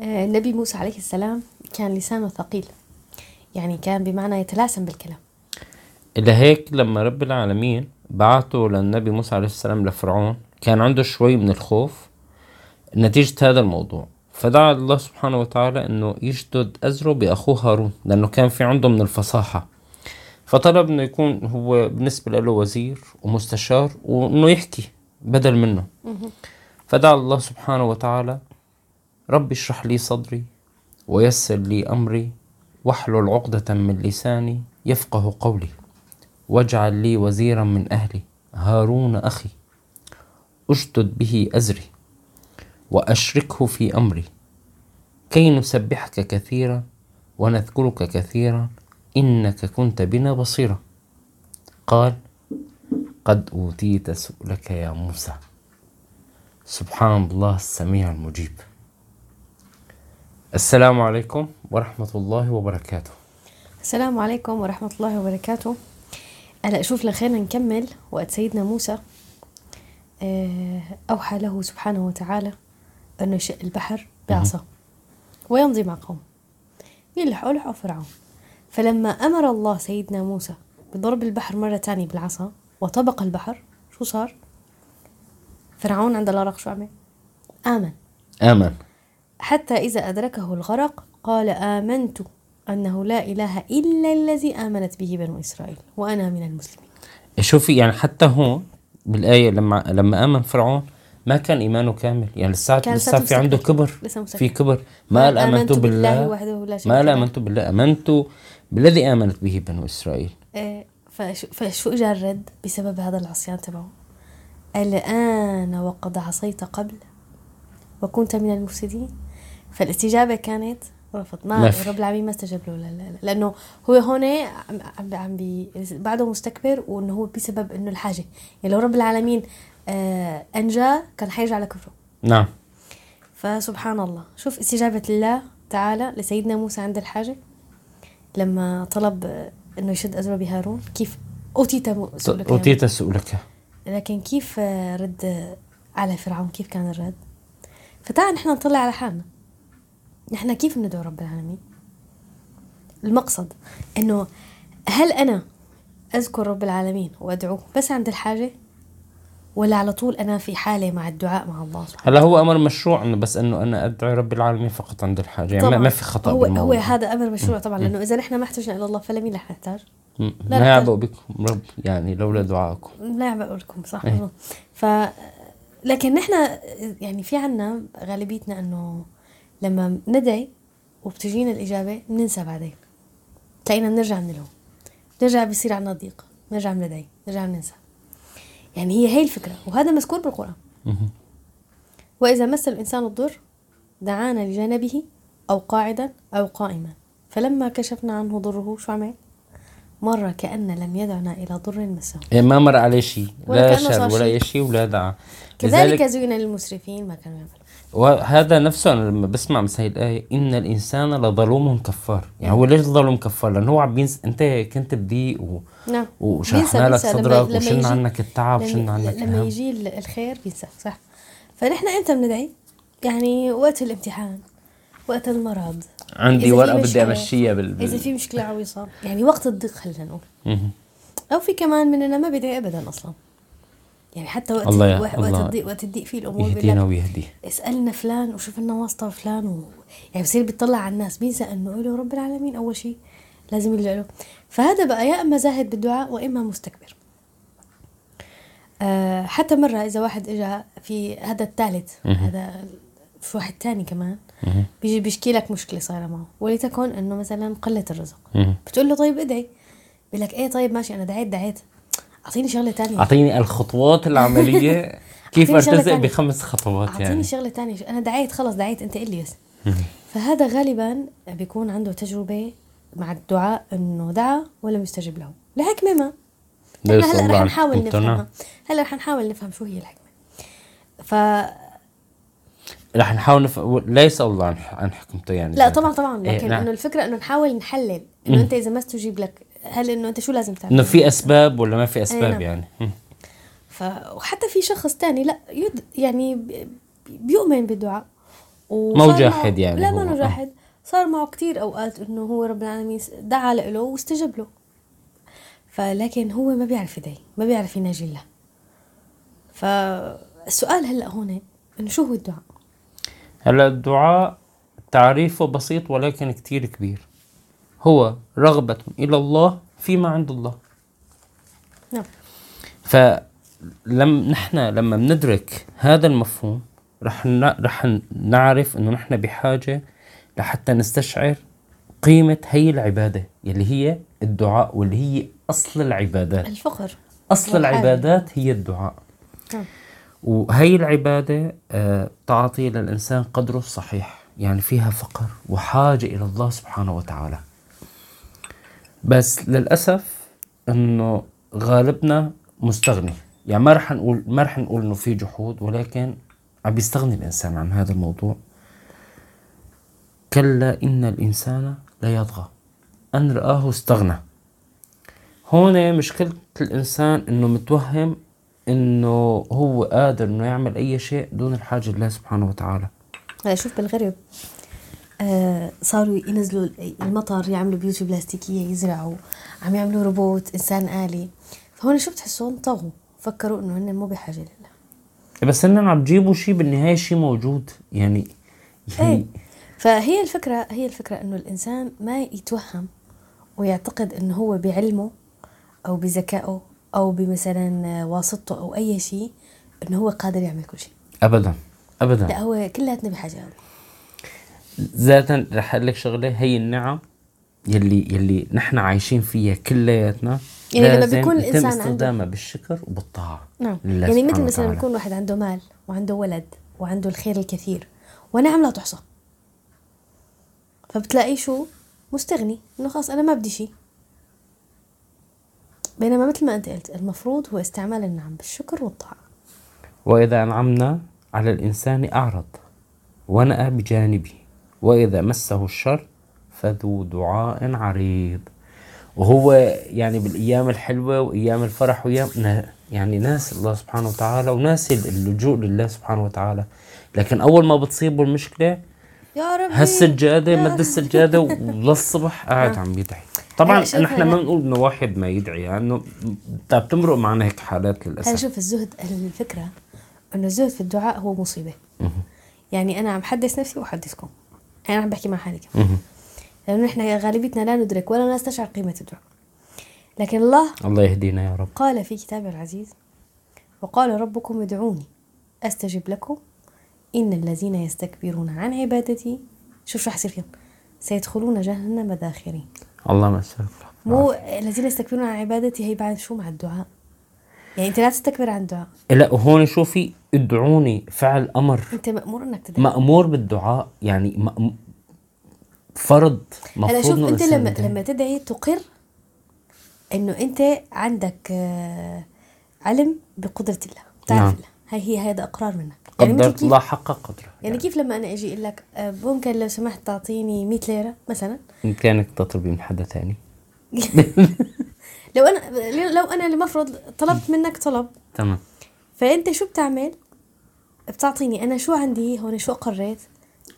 آه، النبي موسى عليه السلام كان لسانه ثقيل. يعني كان بمعنى يتلاسم بالكلام. لهيك لما رب العالمين بعثه للنبي موسى عليه السلام لفرعون كان عنده شوي من الخوف نتيجة هذا الموضوع. فدعا الله سبحانه وتعالى إنه يشدد أزره بأخوه هارون لأنه كان في عنده من الفصاحة. فطلب إنه يكون هو بالنسبة له وزير ومستشار وإنه يحكي بدل منه. فدعا الله سبحانه وتعالى رب اشرح لي صدري ويسر لي أمري واحلل عقدة من لساني يفقه قولي واجعل لي وزيرا من أهلي. هارون أخي أشدد به أزري وأشركه في أمري. كي نسبحك كثيرا ونذكرك كثيرا إنك كنت بنا بصيرا. قال قد أوتيت سؤلك يا موسى. سبحان الله السميع المجيب. السلام عليكم ورحمة الله وبركاته. السلام عليكم ورحمة الله وبركاته. هلا شوف لخينا نكمل وقت سيدنا موسى. آه، أوحى له سبحانه وتعالى أنه يشق البحر بعصا ويمضي مع قوم. يلحقوا لحقوا فرعون. فلما أمر الله سيدنا موسى بضرب البحر مرة تانية بالعصا وطبق البحر شو صار؟ فرعون عند الغرق شو عمل؟ آمن. آمن. حتى إذا أدركه الغرق قال آمنت أنه لا إله إلا الذي آمنت به بنو إسرائيل وأنا من المسلمين. شوفي يعني حتى هون بالآية لما لما آمن فرعون ما كان إيمانه كامل. يعني لسه لسه في عنده. كبر. في كبر. ما قال آمنت بالله وحده لا شريك ما قال. آمنت بالله. آمنت بالذي آمنت به بنو إسرائيل. آه، فشو, فشو اجى الرد بسبب هذا العصيان تبعه. الآن وقد عصيت قبل وكنت من المفسدين؟ فالاستجابة كانت رفض. ما. رب العالمين ما استجاب له لا لا لا. لأنه هو هون عم عم بي بعده مستكبر وإنه هو بسبب إنه الحاجة. يعني لو رب العالمين آه أنجاه كان حيرجع لكفره. نعم. فسبحان الله. شوف استجابة الله تعالى لسيدنا موسى عند الحاجة. لما طلب إنه يشد ازره بهارون كيف أوتيت سؤلك يا أوتيت سؤلك. لكن كيف رد على فرعون؟ كيف كان الرد؟ فتعال نحن نطلع على حالنا. نحن كيف بندعو رب العالمين؟ المقصد إنه هل أنا أذكر رب العالمين وأدعوه بس عند الحاجة؟ ولا على طول أنا في حالة مع الدعاء مع الله سبحانه هلا هو أمر مشروع إنه بس إنه أنا أدعي رب العالمين فقط عند الحاجة يعني ما- في خطأ هو هو بالموضوع هذا أمر مشروع طبعا لأنه إذا نحن ما احتجنا إلى الله فلمين رح نحتاج؟ لا. يعبأ بكم رب يعني لولا دعائكم. لا بقول لكم صح. إيه. ف لكن نحن يعني في عنا غالبيتنا إنه لما ندعي وبتجينا الإجابة بننسى بعدين. تلاقينا بنرجع بنلوم. بنرجع بيصير عنا ضيق. بنرجع بندعي. بنرجع بننسى. يعني هي هي الفكرة وهذا مذكور بالقرآن. مهم. وإذا مس الإنسان الضر دعانا لجانبه أو قاعدا أو قائما. فلما كشفنا عنه ضره شو عمل؟ مر كأن لم يدعنا إلى ضر مسه. يعني ما مر عليه شيء. ولا لا شر ولا شيء. ولا دعا. كذلك زين للمسرفين ما كانوا يعملون. وهذا نفسه أنا لما بسمع مثل هي الايه إن الإنسان لظلوم كفار. يعني هو ليش ظلوم كفار؟ لأنه هو عم بينس أنت كنت بضيق و... نعم. وشرحنا لك صدرك وشلنا عنك التعب وشلنا عنك لما يجي ال- الخير بينسى صح؟ فنحن إمتى بندعي؟ يعني وقت الامتحان وقت المرض. عندي ورقة بدي أمشيها بال, بال... إذا في مشكلة عويصة. يعني وقت الضيق خلينا نقول. أو في كمان مننا ما بيدعي ابدا أصلا. يعني حتى وقت الله وقت الله الضيق وقت الضيق فيه الأمور يهدينا ويهديه. اسألنا فلان وشوف لنا واسطة فلان و... يعني بصير بيطلع على الناس بينسى انه له رب العالمين أول شيء لازم يلجا له. فهذا بقى يا إما زاهد بالدعاء واما مستكبر. آه حتى مرة إذا واحد اجى في هذا الثالث هذا في واحد تاني كمان. بيجي بيشكي لك مشكلة صايرة معه. ولتكن إنه مثلا قلة الرزق. بتقول له طيب ادعي. بيقول لك إيه طيب ماشي أنا دعيت دعيت. أعطيني شغلة تانية. أعطيني الخطوات العملية. كيف ارتزق. بخمس خطوات أعطيني يعني شغلة تانية. أنا دعيت خلص دعيت. أنت قل لي بس. فهذا غالبا بيكون عنده تجربة مع الدعاء إنه دعا ولم يستجب له. لحكمة ما. هلأ رح نحاول. نفهمها. هلأ رح نحاول نفهم شو هي الحكمة. ف رح نحاول نف... لا يسأل الله عن عن حكمته يعني لا طبعا طبعا إيه، لكن نعم. إنه الفكرة إنه نحاول نحلل إنه أنت إذا ما استجيب لك هل إنه أنت شو لازم تعمل إنه في أسباب ولا ما في إيه، أسباب نعم. يعني. ف وحتى في شخص تاني لا يد يعني بي- بيؤمن بالدعاء مو جاحد معه- يعني لا. ما آه. جاحد صار معه كتير أوقات إنه هو رب العالمين دعا له واستجاب له فلكن هو ما بيعرف يدعي ما بيعرف يناجي الله فالسؤال هلأ هون إنه شو هو الدعاء هلا الدعاء تعريفه بسيط ولكن كتير كبير. هو رغبة إلى الله فيما عند الله. نعم. فلم نحن لما بندرك هذا المفهوم رح. رح نعرف إنه نحن بحاجة لحتى نستشعر قيمة هي العبادة يلي هي الدعاء واللي هي أصل العبادات. الفقر. أصل والحاجة. العبادات هي الدعاء. نعم. وهي العبادة آه، تعطي للإنسان قدره الصحيح يعني فيها فقر وحاجة إلى الله سبحانه وتعالى. بس للأسف إنه غالبنا مستغني. يعني ما رح نقول ما رح نقول إنه في جحود ولكن عم بيستغني الإنسان عن هذا الموضوع. كلا إن الإنسان ليطغى أن رآه استغنى. هون مشكلة الإنسان إنه متوهم إنه هو قادر إنه يعمل أي شيء دون الحاجة لله سبحانه وتعالى. هلا شوف بالغرب آه صاروا ينزلوا المطر يعملوا بيوت بلاستيكية يزرعوا عم يعملوا روبوت إنسان آلي. فهون شو بتحسون؟ طغوا. فكروا إنه هن مو بحاجة لله بس إنهم عم بجيبوا شيء بالنهاية شيء موجود. يعني يعني إيه. فهي الفكرة هي الفكرة إنه الإنسان ما يتوهم ويعتقد إنه هو بعلمه أو بذكائه أو بمثلا واسطته أو أي شيء إنه هو قادر يعمل كل شيء. أبدا أبدا. لا هو كلياتنا بحاجة. له ذاتا رح أقول لك شغلة هي النعم يلي يلي نحن عايشين فيها كلياتنا. يعني لما بيكون عنده- استخدامها بالشكر وبالطاعة. نعم. يعني مثل مثلا وتعالى. يكون واحد عنده مال وعنده ولد وعنده الخير الكثير ونعم لا تحصى. فبتلاقيه شو؟ مستغني. إنه خلاص أنا ما بدي شيء. بينما مثل ما أنت قلت المفروض هو استعمال النعم بالشكر والطاعة. وإذا أنعمنا على الإنسان أعرض ونأى بجانبه. وإذا مسه الشر فذو دعاء عريض. وهو يعني بالأيام الحلوة وأيام الفرح وأيام يعني ناس الله سبحانه وتعالى وناس اللجوء لله سبحانه وتعالى. لكن أول ما بتصيبه المشكلة يا ربي هالسجادة مد السجادة وللصبح قاعد عم يدعي طبعا نحن. ما بنقول إنه واحد ما يدعي لأنه يعني بتمرق معنا هيك حالات للأسف. شوف الزهد الفكرة إنه الزهد في الدعاء هو مصيبة. يعني أنا عم حدث نفسي واحدثكم أنا عم بحكي مع حالي كمان. لأنه نحن غالبيتنا لا ندرك ولا نستشعر قيمة الدعاء. لكن الله الله يهدينا يا رب. قال في كتابه العزيز وقال ربكم ادعوني أستجب لكم إن الذين يستكبرون عن عبادتي شوف شو رح يصير فيهم؟ سيدخلون جهنم داخرين. الله ما يسلمك مو الذين يستكبرون عن عبادتي هي بعد شو مع الدعاء؟ يعني أنت لا تستكبر عن الدعاء. لا وهون شوفي ادعوني فعل أمر. أنت مأمور إنك تدعي. مأمور بالدعاء يعني مأم... فرض هلا شوف أنت لما يدعي. لما تدعي تقر إنه أنت عندك آه، علم بقدرة الله بتعرف نعم. الله. هي هي هذا إقرار منك. يعني قدرت كيف الله حق قدره يعني كيف لما أنا أجي أقول لك آه، ممكن لو سمحت تعطيني 100 ليرة مثلا؟ بامكانك تطلبي من حدا ثاني لو أنا لو أنا المفروض طلبت منك طلب. تمام. فأنت شو بتعمل؟ بتعطيني أنا شو عندي هون شو اقريت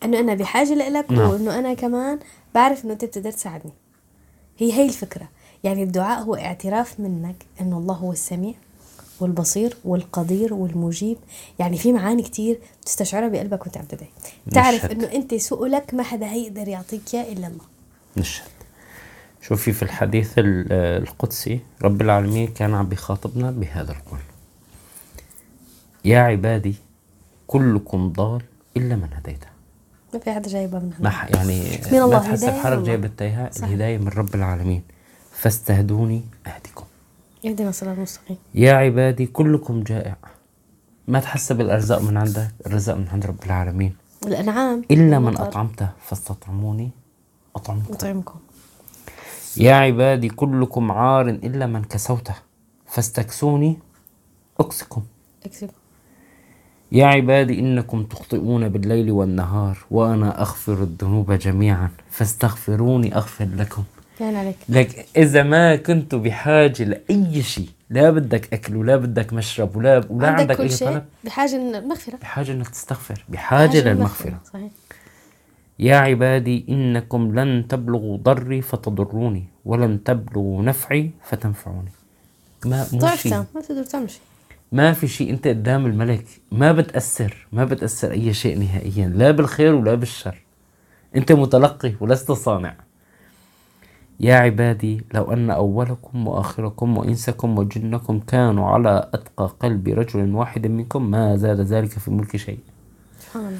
إنه أنا بحاجة لك نعم. وإنه أنا كمان بعرف إنه أنت بتقدر تساعدني. هي هي الفكرة. يعني الدعاء هو اعتراف منك إنه الله هو السميع. والبصير والقدير والمجيب. يعني في معاني كتير بتستشعرها بقلبك وانت عم تدعي تعرف. إنه أنت سؤلك ما حدا هيقدر يعطيك إياه إلا الله. نشهد. شوفي في الحديث ال- القدسي رب العالمين كان عم بيخاطبنا بهذا القول. يا عبادي كلكم ضال إلا من هديته. ما في حدا جايبها من ما يعني من الله ما تحس من جايب. الهداية من رب العالمين. فاستهدوني أهدكم اهدنا الصراط المستقيم. يا عبادي كلكم جائع. ما تحس بالأرزاق من عندك الرزق من عند رب العالمين. الأنعام إلا من والمطر. أطعمته فاستطعموني أطعمكم. نطعمكم يا عبادي كلكم عار إلا من كسوته فاستكسوني أكسكم. أكسب. يا عبادي إنكم تخطئون بالليل والنهار وأنا أغفر الذنوب جميعا فاستغفروني أغفر لكم. يعني عليك. لك إذا ما كنت بحاجة لأي شيء لا بدك أكل ولا بدك مشرب ولا ولا عندك عندك كل أي شيء؟ طلب؟ بحاجة المغفرة بحاجة إنك تستغفر بحاجة للمغفرة. صحيح. يا عبادي إنكم لن تبلغوا ضري فتضروني ولن تبلغوا نفعي فتنفعوني. ما مو ضعف شيء. ما تقدر تعمل شيء. ما في شيء أنت قدام الملك ما بتأثر ما بتأثر أي شيء نهائيا لا بالخير ولا بالشر. أنت متلقي ولست صانع. يا عبادي لو أن أولكم وآخركم وإنسكم وجنكم كانوا على أتقى قلب رجل واحد منكم ما زاد ذلك في ملك شيء. سبحان الله.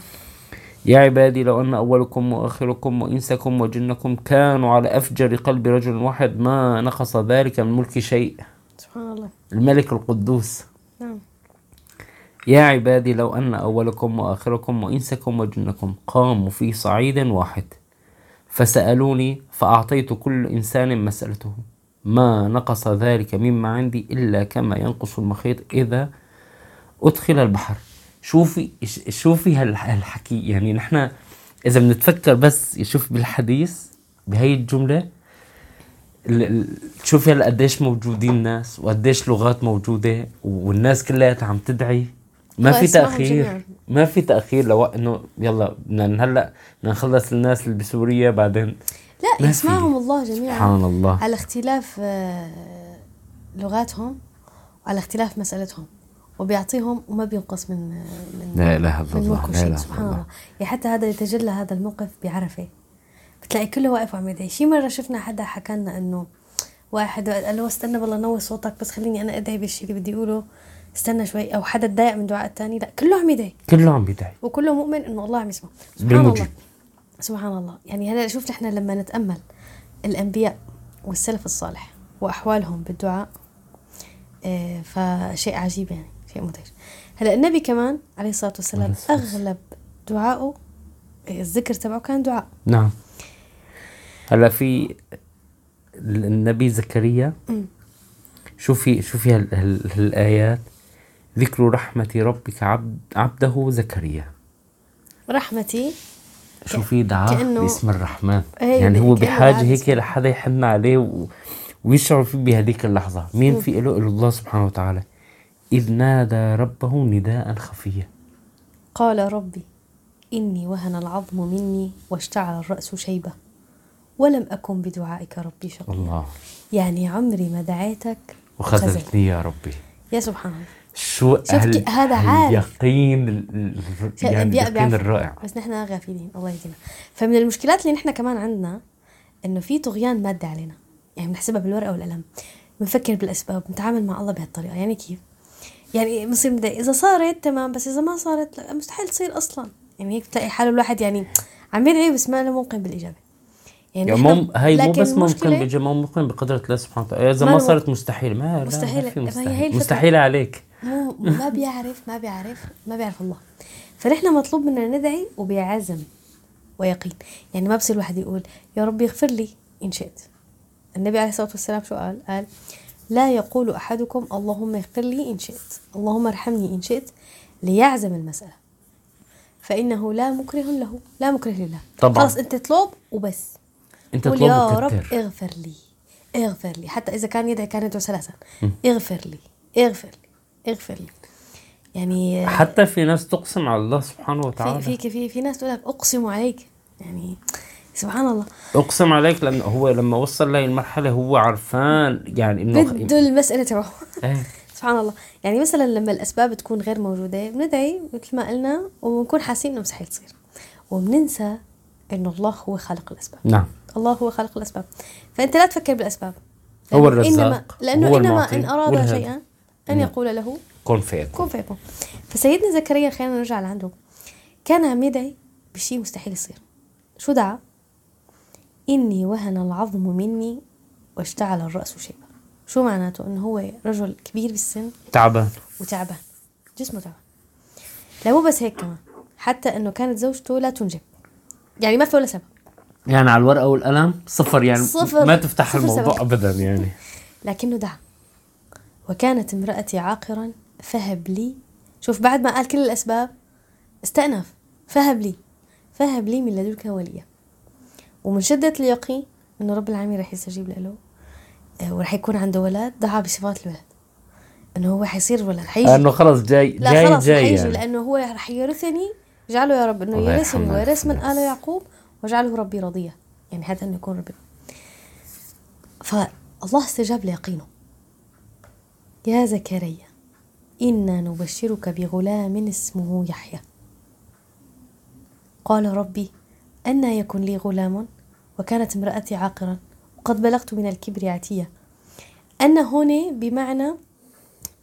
يا عبادي لو أن أولكم وآخركم وإنسكم وجنكم كانوا على أفجر قلب رجل واحد ما نقص ذلك من ملك شيء. سبحان الله. الملك القدوس. نعم. يا عبادي لو أن أولكم وآخركم وإنسكم وجنكم قاموا في صعيد واحد. فسألوني فأعطيت كل إنسان مسألته. ما نقص ذلك مما عندي إلا كما ينقص المخيط إذا أدخل البحر. شوفي شوفي هال- هالحكي. يعني نحن إذا بنتفكر بس شوف بالحديث بهي الجملة ال- ال- شوفي هلا قديش موجودين ناس وقديش لغات موجودة والناس كلها عم تدعي. ما في جميعاً. ما في تأخير لو إنه يلا بدنا هلأ بدنا نخلص الناس اللي بسوريا بعدين. لا. يسمعهم الله جميعا. سبحان الله. على اختلاف آه، لغاتهم وعلى اختلاف مسألتهم. وبيعطيهم وما بينقص من من لا إله إلا الله لا إله سبحان الله. الله. يعني حتى هذا يتجلى هذا الموقف بعرفة. بتلاقي كله واقف وعم يدعي. شي مرة شفنا حدا حكى لنا إنه واحد قال له استنى والله نوي صوتك بس خليني أنا أدعي بالشيء اللي بدي أقوله. استنى شوي أو حدا تضايق من دعاء الثاني لا كله عم يدعي كله عم بيدعي وكله مؤمن إنه الله عم يسمع سبحان بالمجيب. الله. سبحان الله. يعني هلا شوف نحن لما نتأمل الأنبياء والسلف الصالح وأحوالهم بالدعاء آه، فشيء عجيب يعني شيء مدهش هلا النبي كمان عليه الصلاة والسلام. أغلب دعائه الذكر تبعه كان دعاء. نعم. هلا في ال- النبي زكريا. شوفي شوفي هال- هال- هالآيات. ذكر رحمة ربك عبد عبده زكريا. رحمتي؟ شوفي كأنه- باسم الرحمن. إيه، يعني هو بحاجة هيك لحدا يحن عليه و... ويشعر فيه بهذيك اللحظة. مين في له؟ إلا الله سبحانه وتعالى. إذ نادى ربه نداء خفيا. قال ربي إني وهن العظم مني واشتعل الرأس شيبة. ولم أكن بدعائك ربي شقيا. الله. يعني عمري ما دعيتك وخذلت. وخذلتني يا ربي. يا سبحان الله. شو. كي- هذا عارف. اليقين ال... ال- يعني اليقين. الرائع. بس نحن غافلين الله يهدينا فمن المشكلات اللي نحن كمان عندنا إنه في طغيان مادي علينا. يعني بنحسبها بالورقة والقلم. بنفكر بالأسباب بنتعامل مع الله بهالطريقة. يعني كيف؟ يعني بنصير إذا صارت تمام. بس إذا ما صارت لا مستحيل تصير أصلا. يعني هيك بتلاقي حاله الواحد يعني عم يدعي بس ما له موقن بالإجابة. يعني نحن- مو هي مو بس ممكن بيجي ممكن بقدرة الله سبحانه وتعالى. إذا ما ما صارت مستحيل. ما مستحيل. ما هي مستحيل. مستحيل عليك. مو ما بيعرف ما بيعرف ما بيعرف الله. فنحن مطلوب منا ندعي وبعزم ويقين. يعني ما بصير الواحد يقول يا ربي اغفر لي. إن شئت. النبي عليه الصلاة والسلام شو قال؟ قال لا يقول أحدكم اللهم اغفر لي إن شئت اللهم ارحمني إن شئت ليعزم المسألة. فإنه لا مكره له لا مكره لله. طبعاً. خلاص أنت اطلب وبس. أنت قول طلب يا رب اغفر لي اغفر لي. حتى إذا كان يدعي كان يدعو ثلاثا اغفر لي اغفر لي. اغفر يعني حتى في ناس تقسم على الله سبحانه في وتعالى. في في, في ناس تقول لك أقسم عليك. يعني سبحان الله. أقسم عليك لأنه هو لما وصل لهي المرحلة هو عرفان يعني إنه بده المسألة تبعه. إيه. سبحان الله. يعني مثلا لما الأسباب تكون غير موجودة بندعي مثل ما قلنا وبنكون حاسين إنه مستحيل تصير. وبننسى إنه الله هو خالق الأسباب. نعم. الله هو خالق الأسباب. فأنت لا تفكر بالأسباب. هو الرزاق، إنما لأنه هو إنما إن أراد. شيئا أن يقول له كن فيكون كن فيكون فسيدنا زكريا خلينا نرجع لعنده كان عم يدعي بشيء مستحيل يصير. شو دعا؟ إني وهن العظم مني واشتعل الرأس شيبا شو معناته؟ إنه هو رجل كبير بالسن تعبان. وتعبان. جسمه تعبان. لا مو بس هيك كمان. حتى إنه كانت زوجته لا تنجب. يعني ما في ولا سبب. يعني على الورقة والقلم صفر يعني صفر. ما تفتح صفر الموضوع سبب. ابدا يعني. لكنه دعا. وكانت امرأتي عاقرا فهب لي. شوف بعد ما قال كل الأسباب استأنف. فهب لي. فهب لي من لدنك وليا. ومن شدة اليقين إنه رب العالمين رح يستجيب له آه، ورح يكون عنده ولد دعا بصفات الولد. إنه هو حيصير ولد حيجي انه خلص جاي لا جاي خلص جاي يعني. لأنه هو رح يرثني. اجعله يا رب إنه يرثني ويرث من آل. يعقوب واجعله ربي رضيا. يعني حتى إنه يكون ربي. فالله استجاب ليقينه. يا زكريا إنا نبشرك بغلام اسمه يحيى. قال ربي أنا يكن لي غلام وكانت امرأتي عاقرا وقد بلغت من الكبر عتية أن هنا بمعنى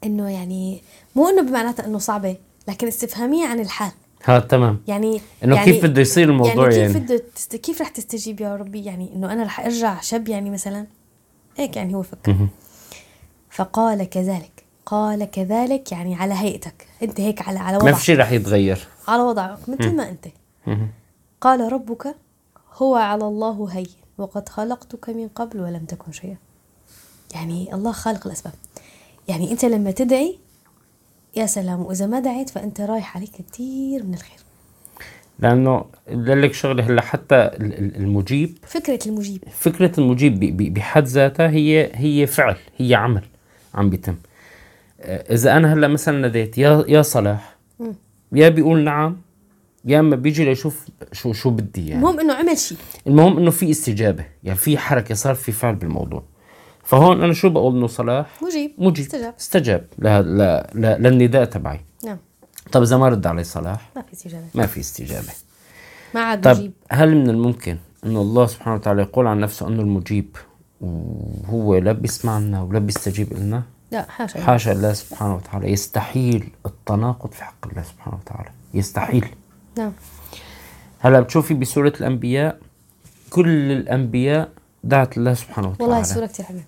أنه يعني مو أنه بمعناتها أنه صعبة لكن استفهامية عن الحال. ها تمام. يعني إنه يعني كيف بده يصير الموضوع يعني يعني, كيف بده تست... كيف رح تستجيب يا ربي؟ يعني إنه أنا رح أرجع شاب يعني مثلا؟ هيك يعني هو فكر. فقال كذلك. قال كذلك يعني على هيئتك. انت هيك على على ما وضعك. في شيء رح يتغير. على وضعك. مثل ما انت. قال ربك هو على الله هين. وقد خلقتك من قبل ولم تكن شيئا. يعني الله خالق الأسباب. يعني انت لما تدعي يا سلام وإذا ما دعيت فأنت رايح عليك كثير من الخير. لأنه لك شغلة هلأ حتى ال- ال- المجيب. فكرة المجيب. فكرة المجيب بحد ذاتها هي هي فعل هي عمل. عم بيتم. آه، إذا أنا هلأ مثلا ناديت يا يا صلاح. يا بيقول نعم يا إما بيجي ليشوف شو شو بدي يعني. المهم إنه عمل شيء المهم إنه في استجابة يعني في حركة صار في فعل بالموضوع. فهون أنا شو بقول إنه صلاح؟ مجيب مجيب. استجاب. استجاب. له ل... ل... للنداء تبعي. نعم. طب إذا ما رد علي صلاح؟ ما في استجابة. ما في استجابة. ما عاد طب مجيب. هل من الممكن إنه الله سبحانه وتعالى يقول عن نفسه إنه المجيب؟ وهو لا بيسمعنا ولا بيستجيب لنا لا حاشا حاشا الله سبحانه وتعالى. يستحيل التناقض في حق الله سبحانه وتعالى. يستحيل. نعم. هلا بتشوفي بسورة الأنبياء. كل الأنبياء دعت الله سبحانه وتعالى. والله السورة كتير حلوة.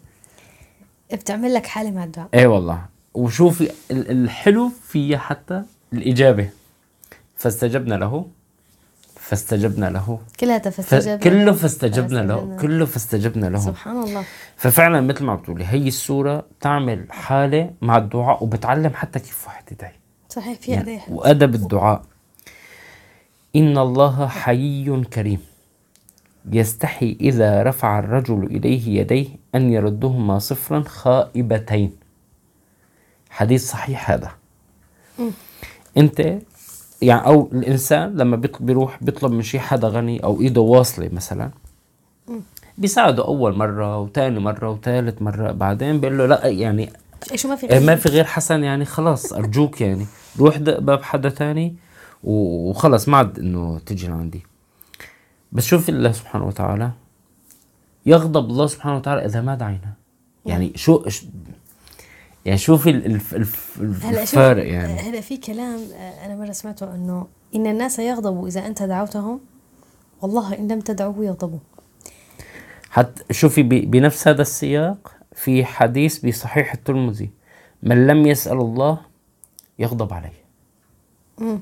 بتعمل لك حالة مع الدعاء. إيه والله. وشوفي ال- الحلو فيها حتى الإجابة. فاستجبنا له. فاستجبنا له. كلها ف... فاستجاب كله فاستجبنا له. كله فاستجبنا له. سبحان الله. ففعلا مثل ما بتقولي هي السورة بتعمل حالة مع الدعاء وبتعلم حتى كيف واحد يدعي. صحيح في حلو. وأدب الدعاء. إن الله حيي كريم. يستحي إذا رفع الرجل إليه يديه أن يردهما صفرا خائبتين. حديث صحيح هذا. أنت يعني أو الإنسان لما بيروح بيطلب من شي حدا غني أو إيده واصلة مثلا بيساعده أول مرة وتاني مرة وثالث مرة بعدين بيقول له لأ يعني شو ما في إيه ما غير؟ في غير حسن يعني خلاص أرجوك يعني روح دق باب حدا تاني و- وخلص ما عاد إنه تجي لعندي. بس شوف الله سبحانه وتعالى يغضب الله سبحانه وتعالى إذا ما دعينا. يعني شو يعني شوفي ال- الف الف يعني. هلا في كلام آه، أنا مرة سمعته إنه إن الناس يغضبوا إذا أنت دعوتهم والله إن لم تدعوه يغضبوا. حتى شوفي بنفس هذا السياق في حديث بصحيح الترمذي من لم يسأل الله يغضب عليه. مم.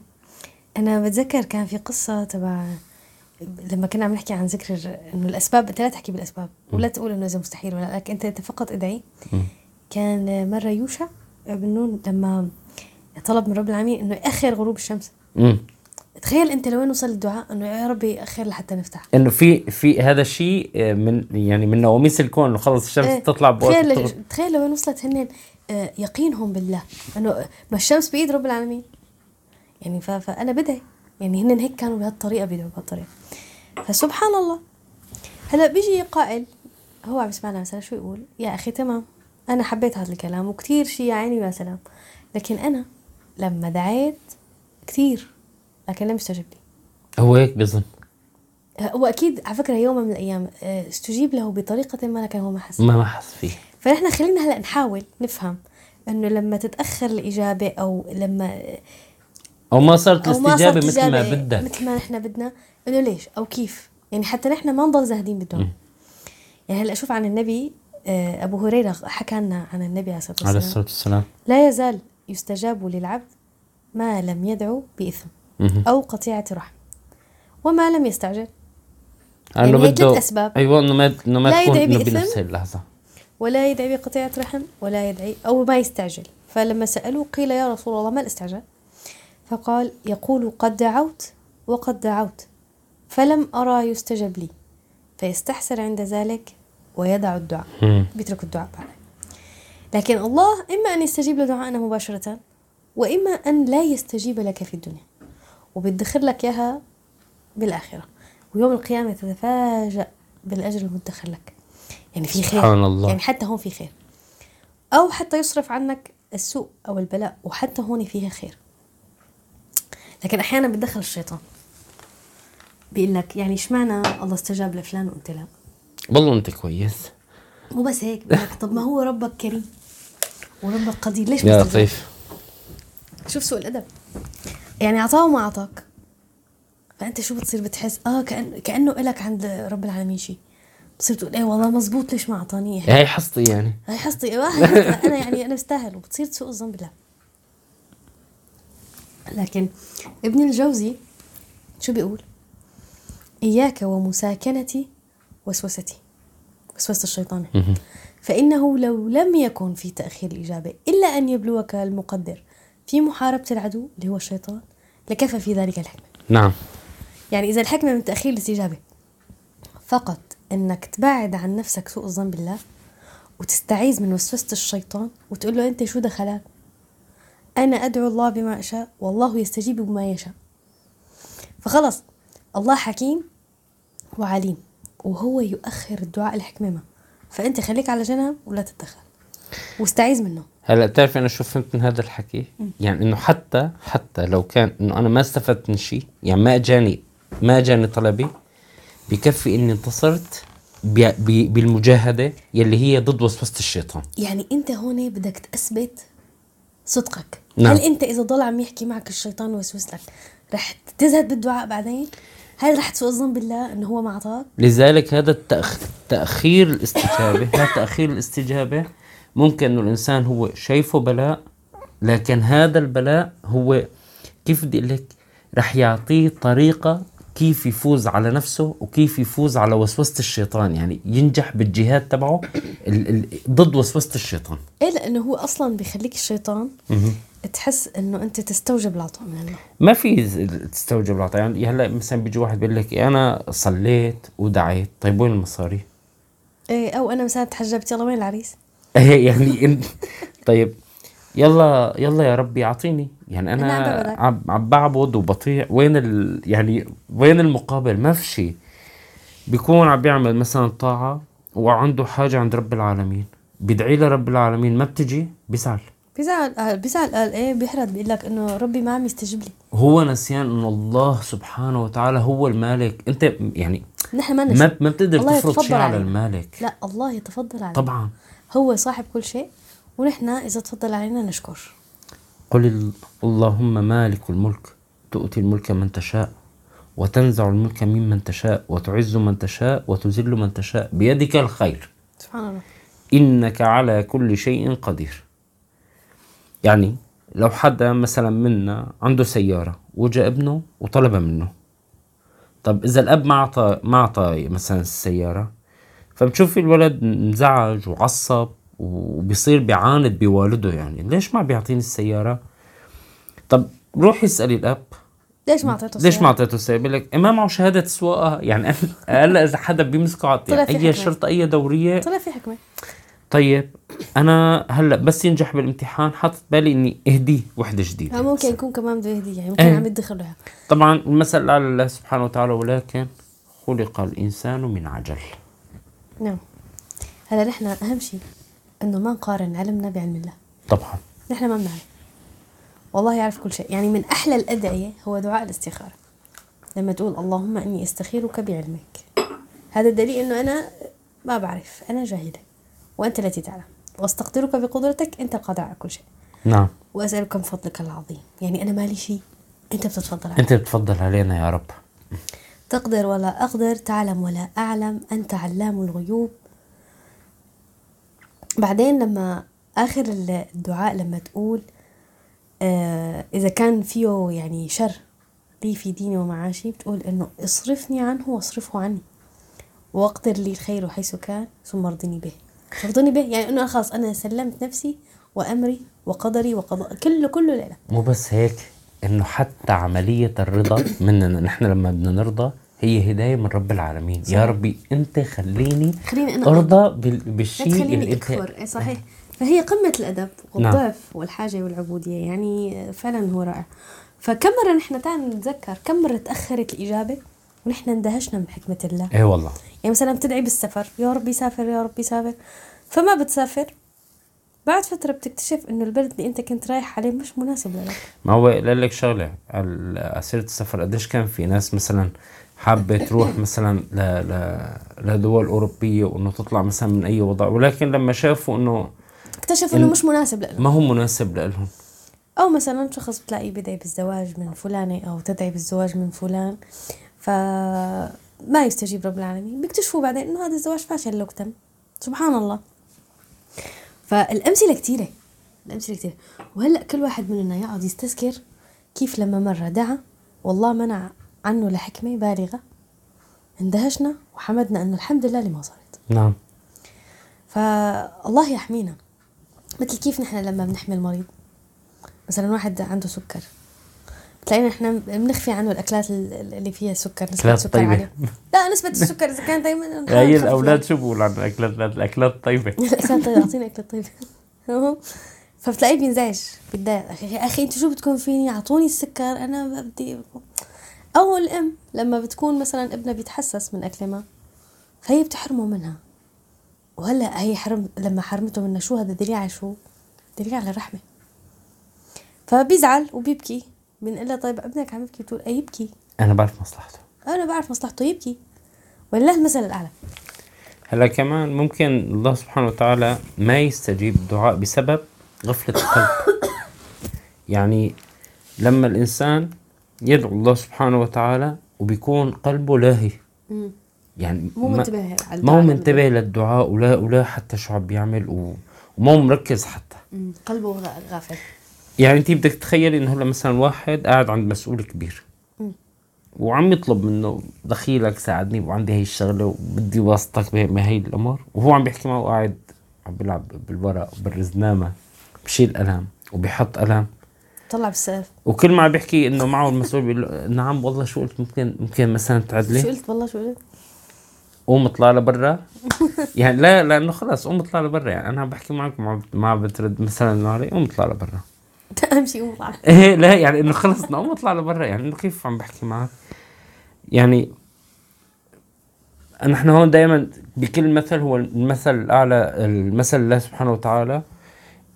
أنا بتذكر كان في قصة تبع لما كنا عم نحكي عن ذكر إنه الأسباب انت لا تحكي بالأسباب ولا تقول إنه إذا مستحيل ولا لك انت أنت فقط ادعي. كان مرة يوشع بن نون لما طلب من رب العالمين إنه يأخر غروب الشمس. امم تخيل أنت لوين وصل الدعاء إنه يا ربي اخر لحتى نفتح. إنه في في هذا الشيء آه، من يعني من نواميس الكون إنه خلص الشمس إيه، تطلع بوقت تخيل. تخيل لوين وصلت هن آه، يقينهم بالله. إنه ما الشمس بإيد رب العالمين. يعني فأنا بدعي. يعني هن هيك كانوا بهالطريقة بيدعوا بهالطريقة. فسبحان الله. هلأ بيجي قائل هو عم يسمعنا مثلا شو يقول؟ يا أخي تمام. أنا حبيت هذا الكلام وكثير شيء يا عيني ويا سلام. لكن أنا لما دعيت كثير لكن لم يستجب لي هو هيك بظن؟ هو أكيد على فكرة يوم من الأيام آه، استجيب له بطريقة ما لكن هو ما حس ما ما حس فيه. فنحن خلينا هلأ نحاول نفهم إنه لما تتأخر الإجابة أو لما أو ما صارت صارت مثل ما بدك. مثل ما نحن بدنا إنه ليش؟ أو كيف؟ يعني حتى نحن ما نضل زاهدين بالدعاء. يعني هلأ أشوف عن النبي آه، أبو هريرة حكى لنا عن النبي عليه الصلاة عليه والسلام الصلاة والسلام لا يزال يستجاب للعبد ما لم يدعو بإثم مهم. أو قطيعة رحم وما لم يستعجل يعني بده ثلاث أسباب. أيوه إنه ما إنه ما تكون إنه بإثم. بنفس اللحظة ولا يدعي بقطيعة رحم ولا يدعي أو ما يستعجل فلما سألوه قيل يا رسول الله ما الاستعجال فقال يقول قد دعوت وقد دعوت فلم أرى يستجب لي فيستحسر عند ذلك ويدع الدعاء. بيترك الدعاء بعدين. لكن الله إما أن يستجيب لدعائنا مباشرة وإما أن لا يستجيب لك في الدنيا وبيدخر لك إياها بالآخرة. ويوم القيامة تتفاجأ بالأجر المدخر لك. يعني في خير. سبحان الله. يعني حتى هون في خير. أو حتى يصرف عنك السوء أو البلاء وحتى هون فيها خير. لكن أحيانا بتدخل الشيطان. بيقول لك يعني اشمعنى الله استجاب لفلان وانت لا والله انت كويس. مو بس هيك طب ما هو ربك كريم وربك قدير. ليش يا؟ لطيف. شوف سوء الأدب. يعني اعطاه وما اعطاك فأنت شو بتصير؟ بتحس آه كأن كأنه إلك عند رب العالمين شيء بتصير تقول إيه والله مزبوط ليش ما اعطاني إياه؟ هاي حصتي يعني. هاي حصتي. أنا يعني أنا بستاهل وبتصير تسوء الظن بالله. لكن ابن الجوزي شو بيقول؟ إياك ومساكنة وسوستي وسوسة الشيطان. فإنه لو لم يكن في تأخير الإجابة إلا أن يبلوك المقدر في محاربة العدو اللي هو الشيطان لكفى في ذلك الحكمة؟ نعم. يعني إذا الحكمة من تأخير الاستجابة فقط أنك تبعد عن نفسك سوء الظن بالله وتستعيذ من وسوسة الشيطان وتقول له أنت شو دخلك؟ أنا أدعو الله بما أشاء والله يستجيب بما يشاء. فخلص الله حكيم وعليم. وهو يؤخر الدعاء الحكمة فأنت خليك على جنب ولا تتدخل. واستعيذ منه. هلا بتعرف أنا شو فهمت من هذا الحكي؟ يعني إنه حتى حتى لو كان إنه أنا ما استفدت من شيء يعني ما اجاني ما اجاني طلبي بكفي إني انتصرت ب- ب- بالمجاهدة يلي هي ضد وسوسة الشيطان. يعني أنت هون بدك تثبت صدقك. نعم. هل أنت إذا ضل عم يحكي معك الشيطان ويوسوس لك رح تزهد بالدعاء بعدين؟ هل رح تسوء الظن بالله إنه هو ما اعطاك لذلك هذا التأخ... تأخير الاستجابة هذا تأخير الاستجابة ممكن إنه الإنسان هو شايفه بلاء لكن هذا البلاء هو كيف بدي لك رح يعطيه طريقة كيف يفوز على نفسه وكيف يفوز على وسوسة الشيطان. يعني ينجح بالجهاد تبعه ال... ال... ضد وسوسة الشيطان. إيه لأنه هو أصلا بيخليك الشيطان تحس إنه أنت تستوجب العطاء من الله. ما في تستوجب العطاء يعني هلا مثلا بيجي واحد بيقول لك أنا صليت ودعيت. طيب وين المصاري؟ إيه أو أنا مثلا تحجبت يلا وين العريس؟ إيه يعني طيب يلا يلا يا ربي اعطيني. يعني أنا أنا عم بعبد وبطيع وين ال يعني وين المقابل؟ ما في شيء بيكون عم بيعمل مثلا طاعة وعنده حاجة عند رب العالمين. بيدعي لرب العالمين. ما بتجي؟ بيزعل. بيزعل آه، بيزعل قال إيه بيحرد بيقول لك إنه ربي ما عم يستجيب لي. هو نسيان إنه الله سبحانه وتعالى هو المالك. أنت يعني نحن ما نشوف ما بتقدر تفرض شيء على. المالك. لا الله يتفضل علينا. طبعا. هو صاحب كل شيء. ونحن إذا تفضل علينا نشكر. قل ال- اللهم مالك الملك تؤتي الملك من تشاء وتنزع الملك ممن تشاء وتعز من تشاء وتذل من تشاء بيدك الخير. سبحان الله. إنك على كل شيء قدير. يعني لو حدا مثلا منا عنده سيارة وجاء ابنه وطلبها منه. طب إذا الأب ما أعطى ما أعطى مثلا السيارة فبتشوفي الولد انزعج وعصب وبيصير بيعاند بوالده يعني. ليش ما بيعطيني السيارة؟ طب روح اسألي الأب. ليش ما أعطيته ليش ما؟ أعطيته السيارة؟ بيقول لك ما معه شهادة سواقة يعني هلا إذا حدا بيمسكه على يعني أي حكمة. شرطة أي دورية. طلع في حكمة. طيب أنا هلا بس ينجح بالامتحان حاطط بالي إني اهديه وحدة جديدة. ممكن يكون كمان بده يهديه يعني ممكن إيه. عم يدخل لها طبعا المثل الاعلى لله سبحانه وتعالى ولكن خلق الإنسان من عجل. نعم. هلا نحن أهم شيء. إنه ما نقارن علمنا بعلم الله طبعا. نحن ما بنعرف. والله يعرف كل شيء. يعني من أحلى الأدعية هو دعاء الاستخارة. لما تقول اللهم إني أستخيرك بعلمك. هذا الدليل إنه أنا ما بعرف. أنا جاهلة. وأنت التي تعلم. وأستقدرك بقدرتك. أنت القادر على كل شيء. نعم. وأسألك من فضلك العظيم. يعني أنا مالي شيء. أنت بتتفضل علي أنت بتفضل علينا يا رب. تقدر ولا أقدر تعلم ولا أعلم. أنت علام الغيوب. بعدين لما آخر الدعاء لما تقول آه إذا كان فيه يعني شر لي في ديني ومعاشي بتقول إنه اصرفني عنه واصرفه عني واقدر لي الخير حيث كان ثم ارضني به. ارضني به؟ يعني إنه خلاص أنا سلمت نفسي وأمري وقدري وقضاء كله كله لله مو بس هيك إنه حتى عملية الرضا مننا نحن لما بدنا نرضى هي هداية من رب العالمين. صحيح. يا ربي أنت خليني خليني بال- لا بالشيء اللي أنت اكفر إيه صحيح. فهي قمة الأدب نعم. والضعف والحاجة والعبودية يعني فعلا هو رائع. فكم مرة نحن تعال نتذكر كم مرة تأخرت الإجابة ونحن اندهشنا من حكمة الله؟ إيه والله. يعني مثلا بتدعي بالسفر يا رب يسافر يا رب يسافر فما بتسافر بعد فترة بتكتشف إنه البلد اللي أنت كنت رايح عليه مش مناسب لك. ما هو قال لك على اسئله السفر قديش كان في ناس مثلا حابه تروح مثلا ل... ل... لدول أوروبية وإنه تطلع مثلا من أي وضع. ولكن لما شافوا إنه اكتشفوا إنه مش مناسب لك ما هو مناسب لهم أو مثلا شخص بتلاقيه بدعي بالزواج من فلانة أو تدعي بالزواج من فلان ف ما يستجيب رب العالمين. بيكتشفوا بعدين إنه هذا الزواج فاشل لو تم سبحان الله. فالأمثلة كثيره الأمثلة كثيره وهلأ كل واحد مننا يقعد يستذكر كيف لما مرة دعا والله منع عنه لحكمة بالغة اندهشنا وحمدنا أنه الحمد لله اللي ما صارت. نعم. فالله يحمينا. مثل كيف نحن لما بنحمي المريض؟ مثلا واحد عنده سكر. بتلاقينا نحن بنخفي عنه الأكلات ال- اللي فيها سكر نسبة أكلات سكر طيبة. عاليه لا نسبة السكر إذا كان دائما هي الأولاد شو بيقولوا عن الأكلات؟ الاكلات الطيبه الأكلات طيبة. اعطيني طيب تمام؟ فبتلاقيه بينزعج بيتضايق. أخي يا أخي أنتوا شو بدكم فيني؟ أعطوني السكر أنا بدي أو الأم لما بتكون مثلا ابنها بيتحسس من اكله ما فهي بتحرمه منها. وهلأ هي حرم لما حرمته منها شو هذا دليل على شو؟ دليل على الرحمة. فبيزعل وبيبكي. بنقول لها طيب ابنك عم يبكي؟ بتقول أي يبكي؟ أنا بعرف مصلحته. أنا بعرف مصلحته. يبكي. ولله المثل الأعلى. هلأ كمان ممكن الله سبحانه وتعالى ما يستجيب الدعاء بسبب غفلة القلب. يعني لما الإنسان يدعو الله سبحانه وتعالى وبيكون قلبه لاهي. يعني مو منتبه على ما هو منتبه للدعاء ولا ولا حتى شو عم بيعمل. وما هو مركز حتى. مم. قلبه غافل. يعني انت بدك تتخيلي انه هلا مثلا واحد قاعد عند مسؤول كبير. مم. وعم يطلب منه دخيلك ساعدني وعندي هي الشغلة وبدي واسطتك بهي الأمور. وهو عم بيحكي معه وقاعد عم بيلعب بالورق وبالرزنامة بشيل قلم وبيحط قلم. طلع بالسقف وكل ما بيحكي إنه معه المسؤول بيقول له نعم والله شو قلت؟ ممكن ممكن مثلا شو تعدلي قلت؟ والله شو قلت؟ قوم اطلع لبرا. يعني لا لأنه خلص قوم اطلع لبرا. يعني أنا عم بحكي معك ما ما بترد مثلا علي قوم اطلع لبرا. أهم شيء قوم طلع إيه لا يعني إنه خلص نقوم اطلع لبرا. يعني إنه كيف عم بحكي معك؟ يعني نحن هون دائما بكل مثل هو المثل الأعلى المثل الله سبحانه وتعالى.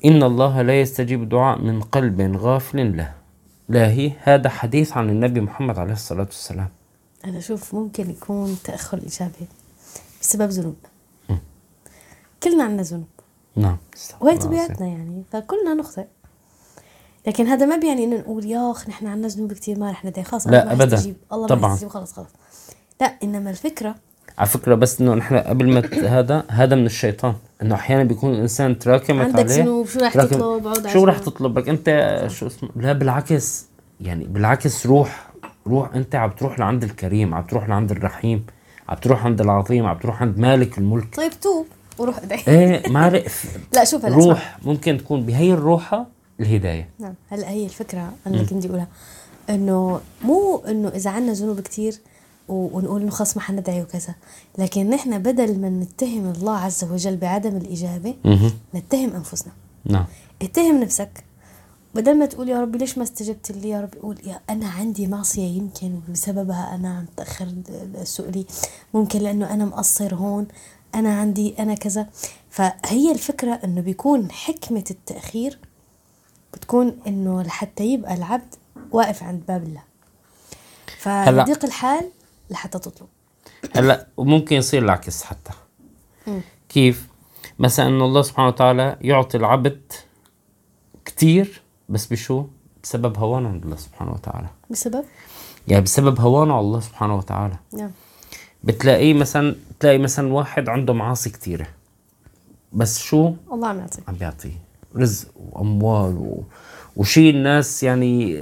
ان الله لا يستجيب دعاء من قلب غافل له لاهي هذا حديث عن النبي محمد عليه الصلاة والسلام أنا أشوف ممكن يكون تأخر الاجابه بسبب ذنوبنا كلنا عندنا ذنوب نعم وهي. طبيعتنا يعني فكلنا نخطئ لكن هذا ما بيعني إنه نقول يا اخ نحن عندنا ذنوب كثير ما رح ندعي خلص لا،. يستجيب. الله طبعاً. خلص خلص لا إنما الفكرة على فكرة بس إنه نحن قبل ما هذا هذا من الشيطان. إنه أحيانا بيكون الإنسان تراكمت عندك عليه. ذنوب شو رح تراكم- تطلب؟ شو رح. تطلبك؟ أنت شو اسمه؟ لا بالعكس. يعني بالعكس روح روح أنت عم تروح لعند الكريم عم تروح لعند الرحيم عم تروح عند العظيم عم تروح عند مالك الملك. طيب توب وروح ادعي. إيه ما عرف لا شوف هلا. روح ممكن تكون بهي الروحة الهداية. نعم هلا هي الفكرة أنا اللي كنت أقولها. إنه مو إنه إذا عنا ذنوب كثير ونقول إنه خلص ما حندعي وكذا. لكن نحن بدل ما نتهم الله عز وجل بعدم الإجابة. نتهم أنفسنا. نعم. اتهم نفسك. بدل ما تقول يا ربي ليش ما استجبت لي؟ يا ربي قول يا أنا عندي معصية يمكن بسببها أنا عم تأخر سؤلي ممكن لأنه أنا مقصر هون. أنا عندي أنا كذا. فهي الفكرة إنه بيكون حكمة التأخير بتكون إنه لحتى يبقى العبد واقف عند باب الله. هلأ. فيضيق الحال لحتى تطلب. هلأ وممكن يصير العكس حتى. كيف؟ مثلا إنه الله سبحانه وتعالى يعطي العبد كتير بس بشو؟ بسبب هوانه عند الله سبحانه وتعالى. بسبب؟ يعني بسبب هوانه على الله سبحانه وتعالى. نعم. بتلاقيه مثلا تلاقي مثلا واحد عنده معاصي كتيرة. بس شو؟ الله عم يعطي عم بيعطيه رزق وأموال و... وشيء الناس يعني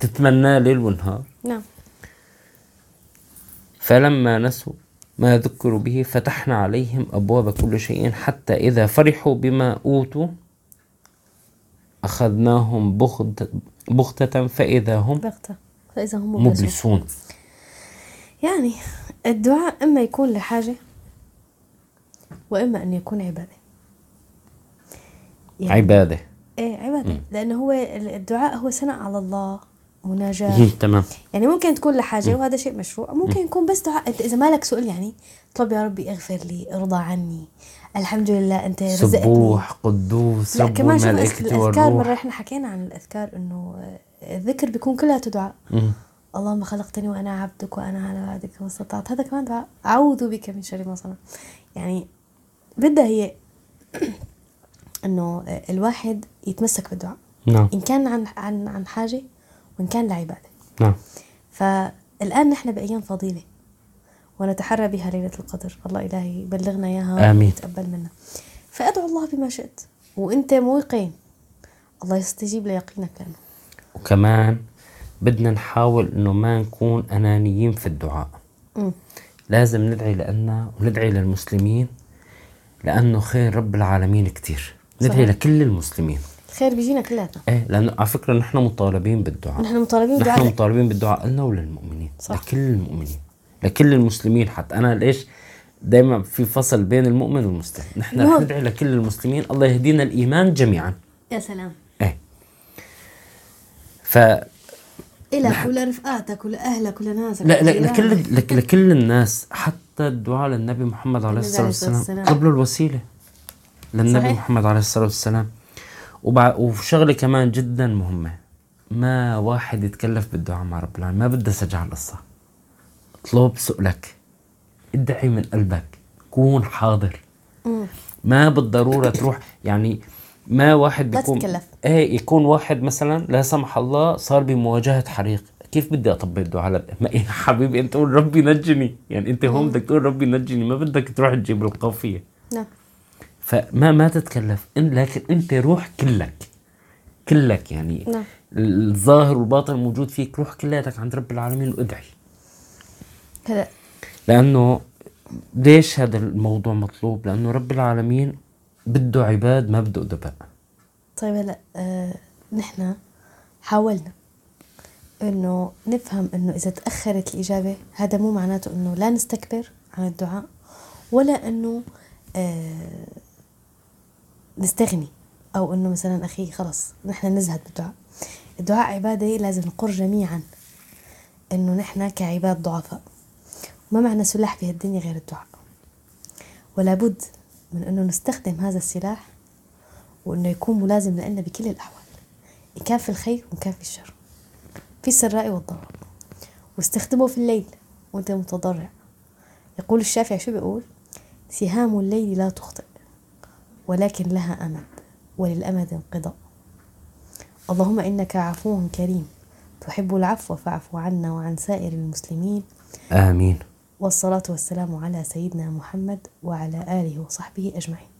تتمناه ليل ونهار. فلما نسوا ما ذكروا به فتحنا عليهم أبواب كل شيء حتى إذا فرحوا بما أوتوا أخذناهم بغت بغتة فإذا هم بغتة. فإذا هم مبلسون مبلسون. يعني الدعاء إما يكون لحاجة وإما أن يكون عبادة. يعني عبادة. إيه عبادة. لأنه هو الدعاء هو ثناء على الله. مناجاة مم، تمام. يعني ممكن تكون لحاجة وهذا شيء مشروع ممكن يكون بس دعاء أنت إذا مالك سؤال يعني طلب يا ربي اغفر لي ارضى عني. الحمد لله أنت رزقتني سبوح قدوس لا كمان شوف الأذكار مرة إحنا حكينا عن الأذكار إنه الذكر بيكون كلها دعاء. اللهم خلقتني وأنا عبدك وأنا على وعدك ما استطعت هذا كمان دعاء. أعوذ بك من شر ما صنعت. يعني بدها هي إنه الواحد يتمسك بالدعاء. نعم. إن كان عن عن عن حاجة وإن كان لعبادة نعم. فالآن نحن بأيام فضيلة ونتحرى بها ليلة القدر. الله إلهي يبلغنا إياها آمين. ويتقبل منا. فأدعو الله بما شئت. وأنت موقن. الله يستجيب ليقينك. لأنه وكمان بدنا نحاول إنه ما نكون أنانيين في الدعاء. مم. لازم ندعي لنا وندعي للمسلمين لأنه خير رب العالمين كتير. ندعي صحيح. لكل المسلمين. الخير بيجينا كلياتنا إيه لأنه على فكرة نحن مطالبين بالدعاء نحن مطالبين نحن بدعاء مطالبين بالدعاء لنا وللمؤمنين صح. لكل المؤمنين لكل المسلمين حتى أنا ليش دائما في فصل بين المؤمن والمسلم نحن رح. ندعي لكل المسلمين الله يهدينا الإيمان جميعا يا سلام إيه ف إلك ولرفقاتك ولأهلك ولناسك لا لا. لكل لك لكل الناس حتى الدعاء للنبي محمد عليه الصلاة والسلام والسلام. قبل الوسيلة للنبي صحيح. محمد عليه الصلاة والسلام وبع... وشغلة كمان جدا مهمة. ما واحد يتكلف بالدعاء مع رب العالمين. ما بدها سجع القصة. أطلب سؤلك. ادعي من قلبك. كون حاضر. ما بالضرورة تروح. يعني ما واحد بيكون تتكلف. إيه يكون واحد مثلا لا سمح الله صار بمواجهة حريق. كيف بدي أطبق الدعاء؟ على ما يا حبيبي أنت قول ربي نجني يعني أنت هون بدك تقول ربي نجني ما بدك تروح تجيب القافية. نعم. فما ما تتكلف. إن لكن أنت روح كلك. كلك يعني نعم. الظاهر والباطن الموجود فيك. روح كلياتك عند رب العالمين وادعي. هلا لأنه ليش هذا الموضوع مطلوب؟ لأنه رب العالمين بده عباد ما بده أدباء. طيب هلا آه نحن حاولنا إنه نفهم إنه إذا تأخرت الإجابة هذا مو معناته إنه لا نستكبر عن الدعاء ولا إنه آه نستغني. أو إنه مثلا أخي خلص نحن نزهد بالدعاء الدعاء عبادة لازم نقر جميعا إنه نحن كعباد ضعفاء. ما معنا سلاح في هالدنيا غير الدعاء. ولا بد من إنه نستخدم هذا السلاح وإنه يكون ملازم لنا بكل الأحوال. ان كان في الخير وان كان في الشر. في السراء والضراء. واستخدمه في الليل وأنت متضرع. يقول الشافعي شو بيقول؟ سهام الليل لا تخطئ. ولكن لها أمد وللأمد انقضاء. اللهم إنك عفو كريم. تحب العفو فاعف عنا وعن سائر المسلمين. آمين. والصلاة والسلام على سيدنا محمد وعلى آله وصحبه أجمعين.